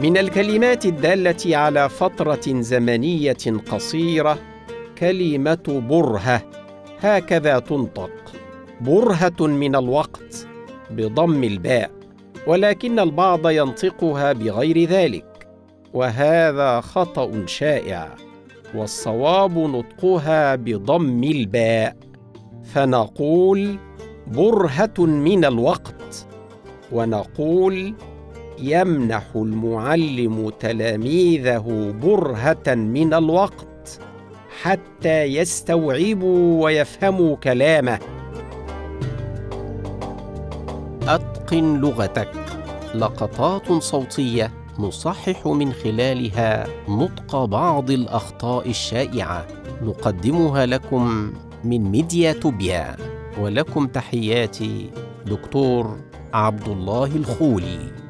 من الكلمات الدالة على فترة زمنية قصيرة كلمة برهة. هكذا تنطق. برهة من الوقت بضم الباء ولكن البعض ينطقها بغير ذلك. وهذا خطأ شائع. والصواب نطقها بضم الباء. فنقول برهة من الوقت. ونقول يمنح المعلم تلاميذه برهة من الوقت حتى يستوعبوا ويفهموا كلامه. أتقن لغتك. لقطات صوتية. نصحح من خلالها نطق بعض الأخطاء الشائعة. نقدمها لكم من ميديا توبيا. ولكم تحياتي دكتور عبد الله الخولي.